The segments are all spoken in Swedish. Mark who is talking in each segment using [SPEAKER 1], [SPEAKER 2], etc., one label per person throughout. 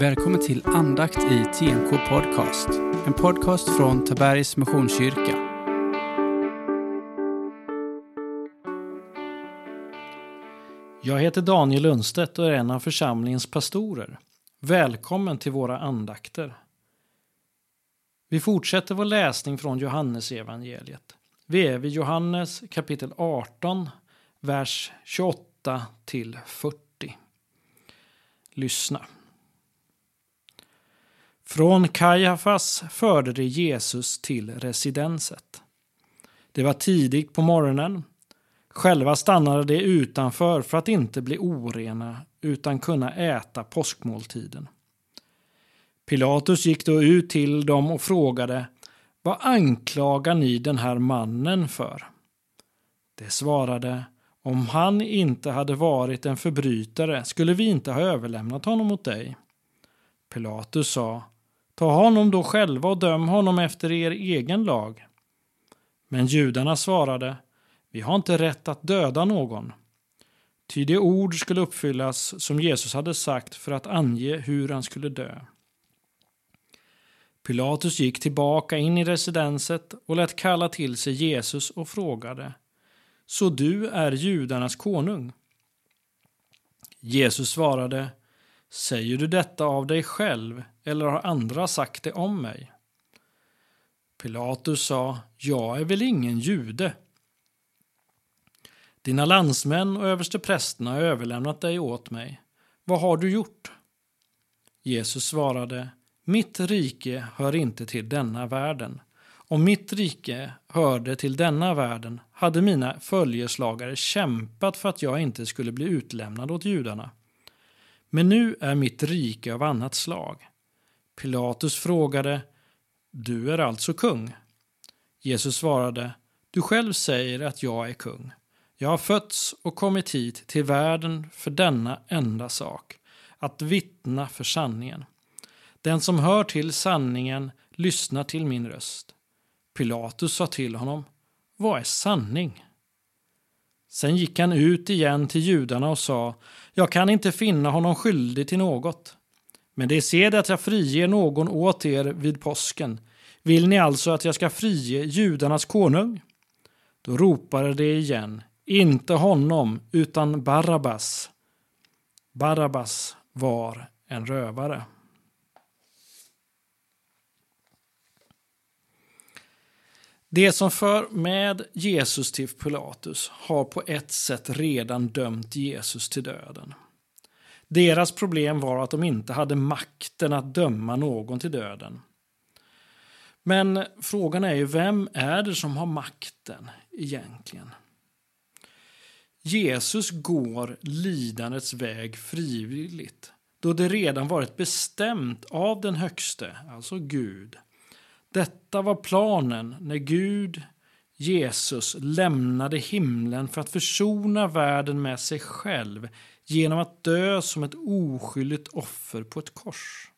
[SPEAKER 1] Välkommen till andakt i TNK Podcast. En podcast från Tabergs Missionskyrka.
[SPEAKER 2] Jag heter Daniel Lundstedt och är en av församlingens pastorer. Välkommen till våra andakter. Vi fortsätter vår läsning från Johannes evangeliet. Vi är vid Johannes kapitel 18, vers 28 till 40. Lyssna. Från Kajafas förde de Jesus till residenset. Det var tidigt på morgonen. Själva stannade de utanför för att inte bli orena utan kunna äta påskmåltiden. Pilatus gick då ut till dem och frågade Vad anklagar ni den här mannen för? De svarade Om han inte hade varit en förbrytare skulle vi inte ha överlämnat honom åt dig. Pilatus sa Ta honom då själva och döm honom efter er egen lag. Men judarna svarade, vi har inte rätt att döda någon. Ty det ord skulle uppfyllas som Jesus hade sagt för att ange hur han skulle dö. Pilatus gick tillbaka in i residenset och lät kalla till sig Jesus och frågade, så du är judarnas konung? Jesus svarade, Säger du detta av dig själv eller har andra sagt det om mig? Pilatus sa, jag är väl ingen jude. Dina landsmän och översteprästerna har överlämnat dig åt mig. Vad har du gjort? Jesus svarade, mitt rike hör inte till denna världen. Om mitt rike hörde till denna världen hade mina följeslagare kämpat för att jag inte skulle bli utlämnad åt judarna. Men nu är mitt rike av annat slag. Pilatus frågade, du är alltså kung? Jesus svarade, du själv säger att jag är kung. Jag har fötts och kommit hit till världen för denna enda sak, att vittna för sanningen. Den som hör till sanningen lyssnar till min röst. Pilatus sa till honom, vad är sanning? Sen gick han ut igen till judarna och sa, jag kan inte finna honom skyldig till något. Men det är sed att jag friger någon åt er vid påsken. Vill ni alltså att jag ska frige judarnas konung? Då ropade de igen, inte honom utan Barabbas. Barabbas var en rövare. Det som för med Jesus till Pilatus har på ett sätt redan dömt Jesus till döden. Deras problem var att de inte hade makten att döma någon till döden. Men frågan är ju, vem är det som har makten egentligen? Jesus går lidandets väg frivilligt, då det redan varit bestämt av den högste, alltså Gud, detta var planen när Gud, Jesus, lämnade himlen för att försona världen med sig själv genom att dö som ett oskyldigt offer på ett kors.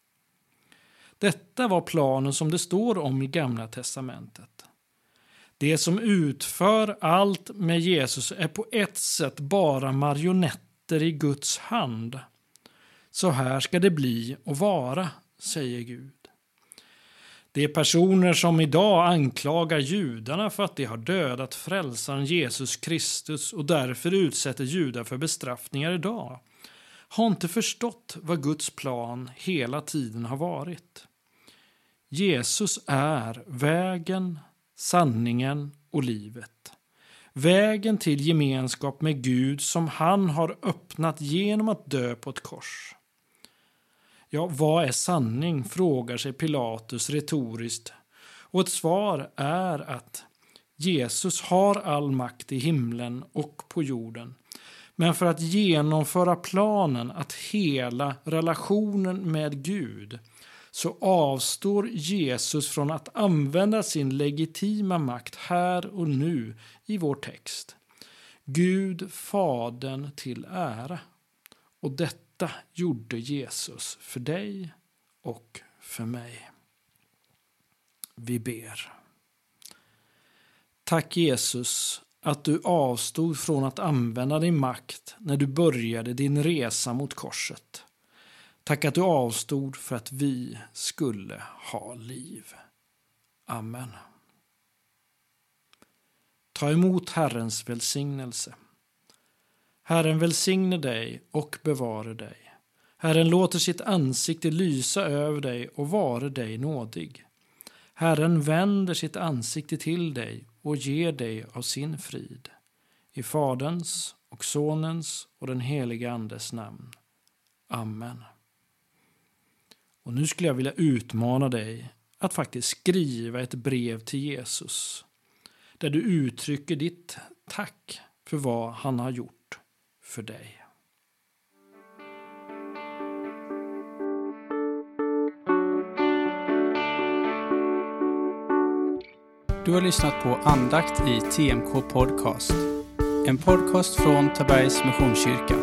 [SPEAKER 2] Detta var planen som det står om i Gamla testamentet. Det som utför allt med Jesus är på ett sätt bara marionetter i Guds hand. Så här ska det bli och vara, säger Gud. Det är personer som idag anklagar judarna för att de har dödat frälsaren Jesus Kristus och därför utsätter judar för bestraffningar idag. Har inte förstått vad Guds plan hela tiden har varit. Jesus är vägen, sanningen och livet. Vägen till gemenskap med Gud som han har öppnat genom att dö på ett kors. Ja, vad är sanning? frågar sig Pilatus retoriskt. Och ett svar är att Jesus har all makt i himlen och på jorden. Men för att genomföra planen att hela relationen med Gud så avstår Jesus från att använda sin legitima makt här och nu i vår text. Gud Fadern till ära. Och detta detta gjorde Jesus för dig och för mig. Vi ber. Tack Jesus att du avstod från att använda din makt när du började din resa mot korset. Tack att du avstod för att vi skulle ha liv. Amen. Ta emot Herrens välsignelse. Herren välsigne dig och bevare dig. Herren låter sitt ansikte lysa över dig och vare dig nådig. Herren vänder sitt ansikte till dig och ger dig av sin frid. I Faderns och Sonens och den helige Andes namn. Amen. Och nu skulle jag vilja utmana dig att faktiskt skriva ett brev till Jesus där du uttrycker ditt tack för vad han har gjort för dig.
[SPEAKER 1] Du har lyssnat på andakt i TMK Podcast. En podcast från Tabergs Missionskyrka.